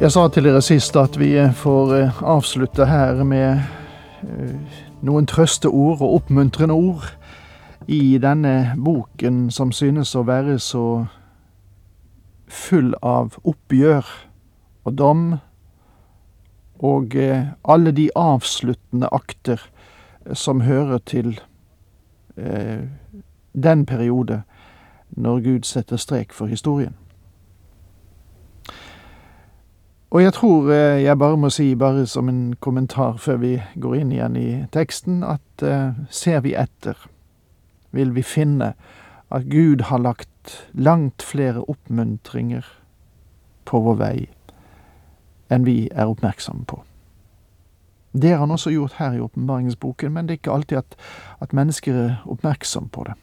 Jeg sa til dere sist at vi får eh, avslutte her med eh, noen trøsteord og oppmuntrende ord i denne boken som synes å være så full av oppgjør og dom og eh, alle de avsluttende akter som hører til den periode når Gud setter strek for historien. Og jeg tror eh, jeg bare må si, bare som en kommentar før vi går inn igjen i teksten, at uh, ser vi etter, vil vi finne at Gud har lagt langt flere oppmuntringer på vår vei enn vi er oppmerksomme på. Det har han også gjort her i åpenbaringsboken, men det er ikke alltid at, at mennesker er oppmerksomme på det.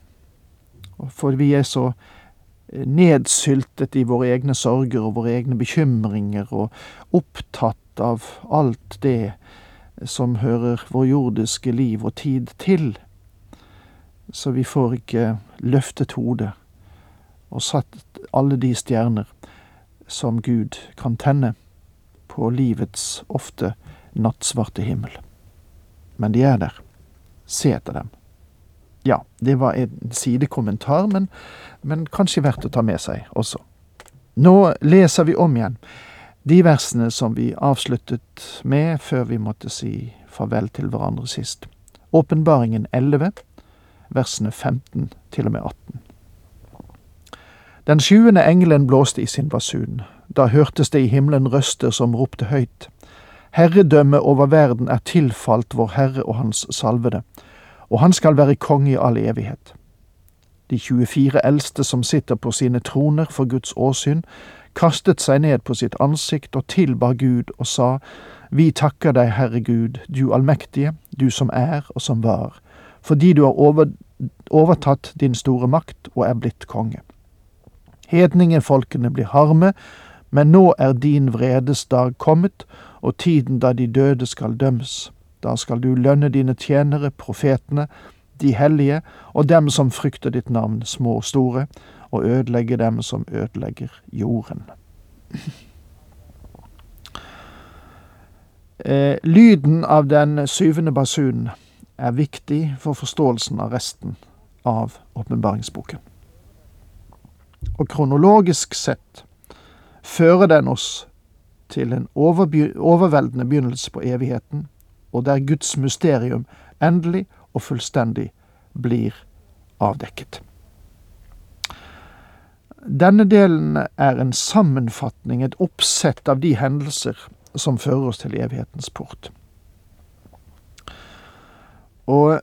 For vi er så nedsyltet i våre egne sorger og våre egne bekymringer, og opptatt av alt det som hører vår jordiske liv og tid til. Så vi får ikke løftet hodet og satt alle de stjerner som Gud kan tenne på livets ofte nattsvarte himmel. Men de er der. Se etter dem. Ja, det var en sidekommentar, men, men kanskje verdt å ta med seg også. Nå leser vi om igjen de versene som vi avsluttet med før vi måtte si farvel til hverandre sist. Åpenbaringen 11, versene 15 til og med 18. Den sjuende engelen blåste i sin basun. Da hørtes det i himmelen røster som ropte høyt. Herredømmet over verden er tilfalt vår Herre og Hans salvede og han skal være konge i all evighet. De 24 eldste som sitter på sine troner for Guds åsyn, kastet seg ned på sitt ansikt og tilbar Gud og sa, Vi takker deg, Herre Gud, du allmektige, du som er og som var, fordi du har over, overtatt din store makt og er blitt konge. Hedningefolkene blir harme, men nå er din vredes dag kommet, og tiden da de døde skal dømmes. Da skal du lønne dine tjenere, profetene, de hellige og dem som frykter ditt navn, små og store, og ødelegge dem som ødelegger jorden. Eh, lyden av den syvende basunen er viktig for forståelsen av resten av åpenbaringsboken. Og kronologisk sett fører den oss til en overveldende begynnelse på evigheten, og der Guds mysterium endelig og fullstendig blir avdekket. Denne delen er en sammenfatning, et oppsett av de hendelser som fører oss til evighetens port. Og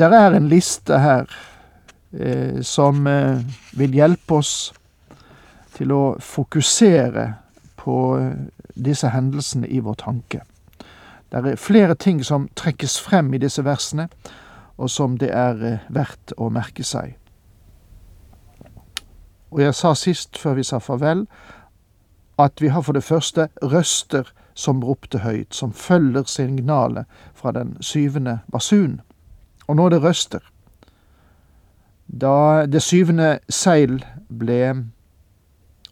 der er en liste her eh, som eh, vil hjelpe oss til å fokusere på eh, disse hendelsene i vår tanke. Det er flere ting som trekkes frem i disse versene, og som det er eh, verdt å merke seg. Og jeg sa sist, før vi sa farvel, at vi har for det første røster som ropte høyt, som følger signalet fra den syvende basun. Og nå er det røster. Da det syvende seil ble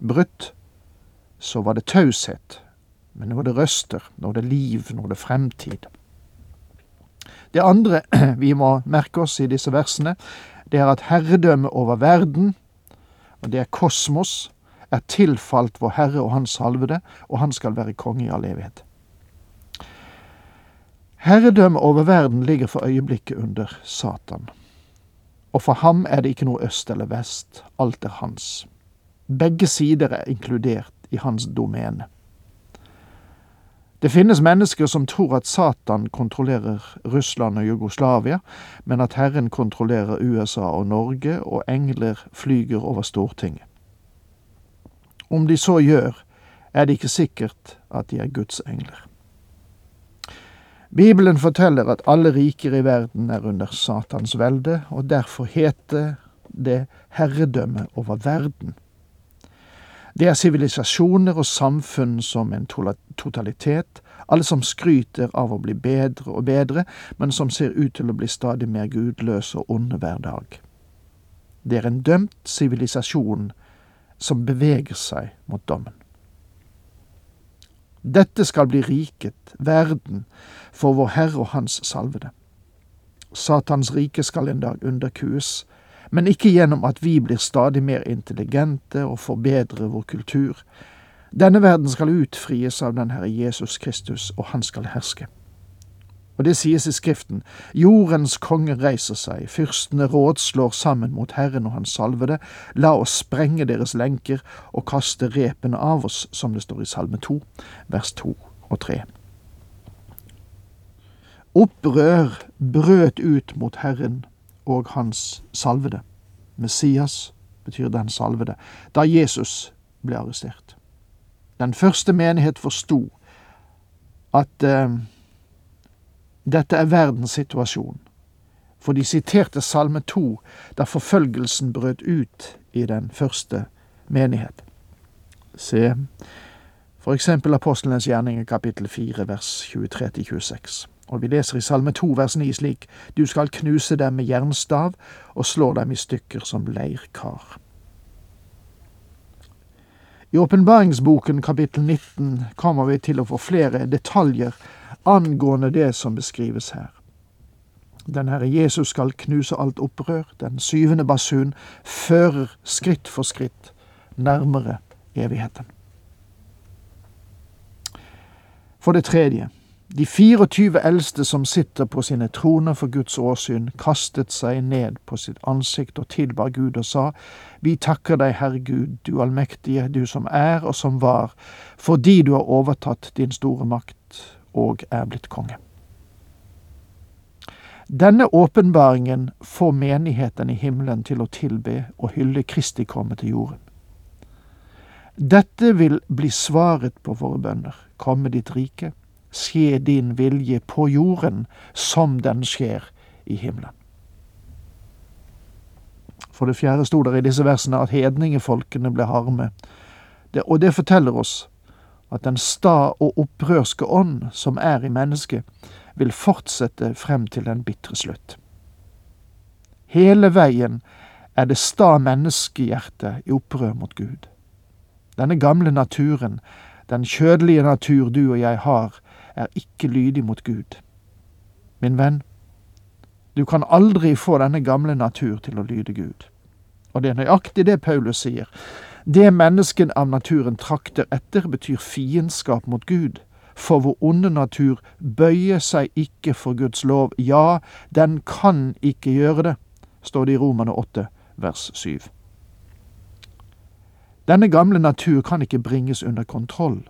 brutt, så var det taushet men nå er det røster, nå er det liv, nå er det fremtid. Det andre vi må merke oss i disse versene, det er at herredømmet over verden, og det er kosmos, er tilfalt vår Herre og Hans salvede, og han skal være konge i all evighet. Herredømmet over verden ligger for øyeblikket under Satan. Og for ham er det ikke noe øst eller vest, alt er hans. Begge sider er inkludert i hans domene. Det finnes mennesker som tror at Satan kontrollerer Russland og Jugoslavia, men at Herren kontrollerer USA og Norge, og engler flyger over Stortinget. Om de så gjør, er det ikke sikkert at de er Guds engler. Bibelen forteller at alle riker i verden er under Satans velde, og derfor heter det herredømme over verden. Det er sivilisasjoner og samfunn som en totalitet, alle som skryter av å bli bedre og bedre, men som ser ut til å bli stadig mer gudløse og onde hver dag. Det er en dømt sivilisasjon som beveger seg mot dommen. Dette skal bli riket, verden, for vår Herre og Hans salvede. Satans rike skal en dag underkues, men ikke gjennom at vi blir stadig mer intelligente og forbedrer vår kultur. Denne verden skal utfries av den Herre Jesus Kristus, og han skal herske. Og det sies i Skriften, jordens konge reiser seg, fyrstene rådslår sammen mot Herren og Hans salvede, la oss sprenge deres lenker og kaste repene av oss, som det står i Salme 2, vers 2 og 3. Opprør brøt ut mot Herren og Hans salvede. Messias betyr den salvede, da Jesus ble arrestert. Den første menighet forsto at eh, dette er verdens situasjon, for de siterte Salme 2 da forfølgelsen brøt ut i den første menighet. Se for eksempel Apostlenes gjerninger kapittel 4 vers 23-26. Og vi leser i Salme 2 vers 9 slik, Du skal knuse dem med jernstav og slå dem i stykker som leirkar. I åpenbaringsboken kapittel 19 kommer vi til å få flere detaljer angående det som beskrives her. Den Herre Jesus skal knuse alt opprør, den syvende basun fører skritt for skritt nærmere evigheten. For det tredje, de 24 eldste som sitter på sine troner for Guds åsyn, kastet seg ned på sitt ansikt og tilbar Gud og sa, Vi takker deg, Herre Gud, du allmektige, du som er og som var, fordi du har overtatt din store makt og er blitt konge. Denne åpenbaringen får menigheten i himmelen til å tilbe og hylle Kristi komme til jorden. Dette vil bli svaret på våre bønner. Komme ditt rike skje din vilje på jorden som den skjer i himmelen. For det fjerde sto der i disse versene at hedningefolkene ble harme, det, og det forteller oss at den sta og opprørske ånd som er i mennesket, vil fortsette frem til den bitre slutt. Hele veien er det sta menneskehjertet i opprør mot Gud. Denne gamle naturen, den kjødelige natur du og jeg har, er ikke lydig mot Gud. Min venn, du kan aldri få denne gamle natur til å lyde Gud. Og det er nøyaktig det Paulus sier. Det mennesken av naturen trakter etter, betyr fiendskap mot Gud. For vår onde natur bøyer seg ikke for Guds lov. Ja, den kan ikke gjøre det, står det i Romane 8, vers 7. Denne gamle natur kan ikke bringes under kontroll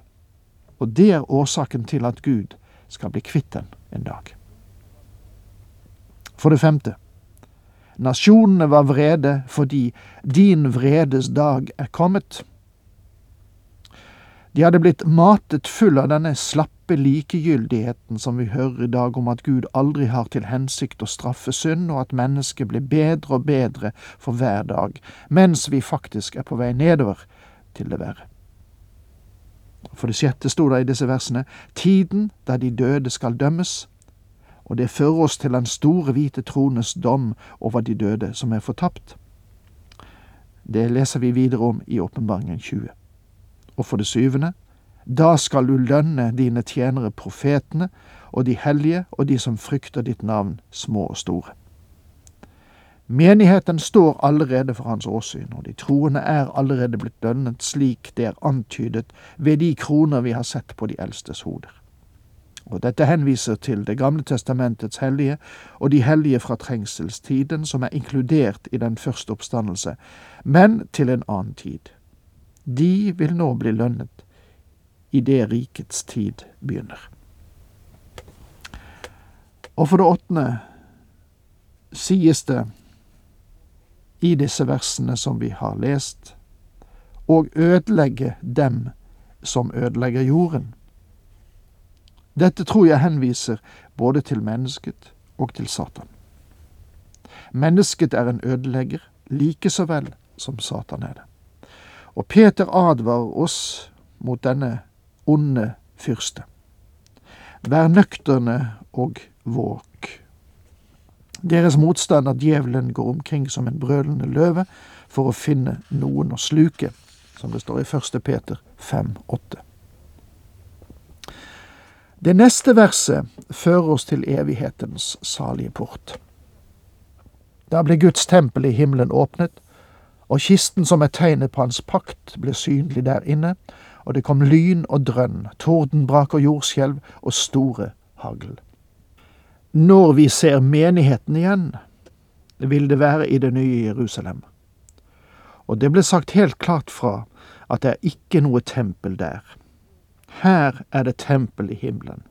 og det er årsaken til at Gud skal bli kvitt den en dag. For det femte. Nasjonene var vrede fordi din vredes dag er kommet. De hadde blitt matet full av denne slappe likegyldigheten som vi hører i dag om at Gud aldri har til hensikt å straffe synd, og at mennesket blir bedre og bedre for hver dag, mens vi faktisk er på vei nedover til det verre. For det sjette sto det i disse versene tiden da de døde skal dømmes, og det fører oss til den store hvite trones dom over de døde som er fortapt. Det leser vi videre om i Åpenbaringen 20. Og for det syvende, da skal du lønne dine tjenere profetene og de hellige og de som frykter ditt navn, små og store. Menigheten står allerede for hans åsyn, og de troende er allerede blitt dønnet slik det er antydet ved de kroner vi har sett på de eldstes hoder. Og dette henviser til Det gamle testamentets hellige og de hellige fra trengselstiden som er inkludert i den første oppstandelse, men til en annen tid. De vil nå bli lønnet i det rikets tid begynner. Og for det åttende sies det i disse versene som vi har lest, og ødelegge dem som ødelegger jorden. Dette tror jeg henviser både til mennesket og til Satan. Mennesket er en ødelegger like så vel som Satan er det. Og Peter advarer oss mot denne onde fyrste. Vær nøkterne og våk. Deres motstand at djevelen går omkring som en brølende løve for å finne noen å sluke, som det står i 1. Peter 5,8. Det neste verset fører oss til evighetens salige port. Da ble Guds tempel i himmelen åpnet, og kisten som er tegnet på hans pakt, ble synlig der inne, og det kom lyn og drønn, tordenbrak og jordskjelv og store hagl. Når vi ser menigheten igjen, vil det være i det nye Jerusalem. Og det ble sagt helt klart fra at det er ikke noe tempel der. Her er det tempel i himmelen.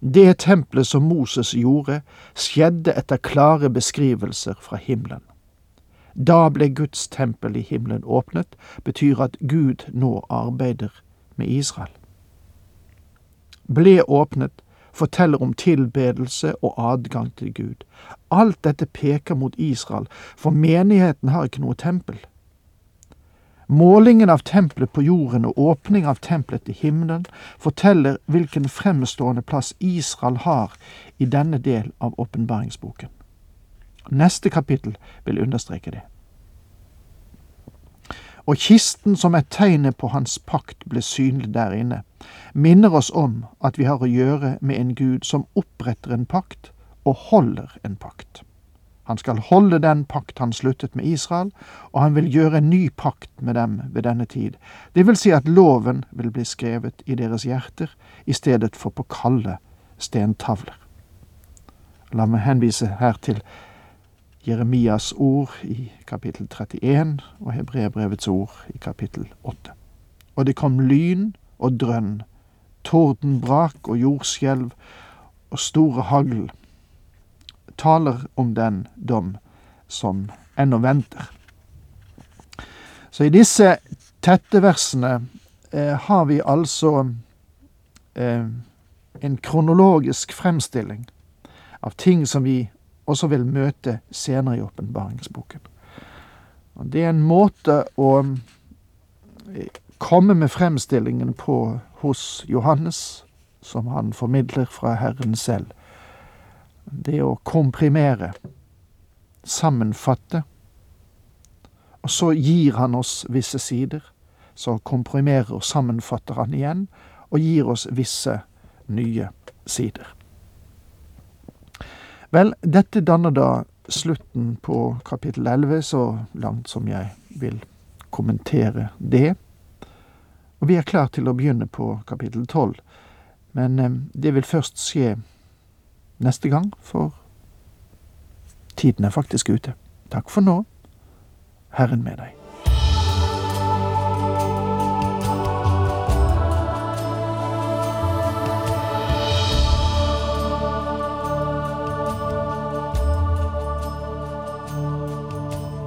Det tempelet som Moses gjorde, skjedde etter klare beskrivelser fra himmelen. Da ble Guds tempel i himmelen åpnet, betyr at Gud nå arbeider med Israel. Ble åpnet forteller om tilbedelse og adgang til Gud. Alt dette peker mot Israel, for menigheten har ikke noe tempel. Målingen av tempelet på jorden og åpning av tempelet til himmelen forteller hvilken fremstående plass Israel har i denne del av åpenbaringsboken. Neste kapittel vil understreke det. Og kisten som er tegnet på hans pakt ble synlig der inne, minner oss om at vi har å gjøre med en Gud som oppretter en pakt og holder en pakt. Han skal holde den pakt han sluttet med Israel, og han vil gjøre en ny pakt med dem ved denne tid. Det vil si at loven vil bli skrevet i deres hjerter i stedet for på kalde stentavler. La meg henvise her til Jeremias ord i kapittel 31 og Hebrebrevets ord i kapittel 8. Og det kom lyn og drønn, tordenbrak og jordskjelv og store hagl taler om den dom som ennå venter. Så i disse tette versene eh, har vi altså eh, en kronologisk fremstilling av ting som vi også vil møte senere i åpenbaringsboken. Det er en måte å eh, komme med fremstillingen på hos Johannes, som han formidler fra Herren selv det å komprimere, sammenfatte. Og så gir han oss visse sider. Så komprimerer og sammenfatter han igjen, og gir oss visse nye sider. Vel, dette danner da slutten på kapittel 11, så langt som jeg vil kommentere det. Og vi er klar til å begynne på kapittel 12, men eh, det vil først skje neste gang, for tiden er faktisk ute. Takk for nå. Herren med deg.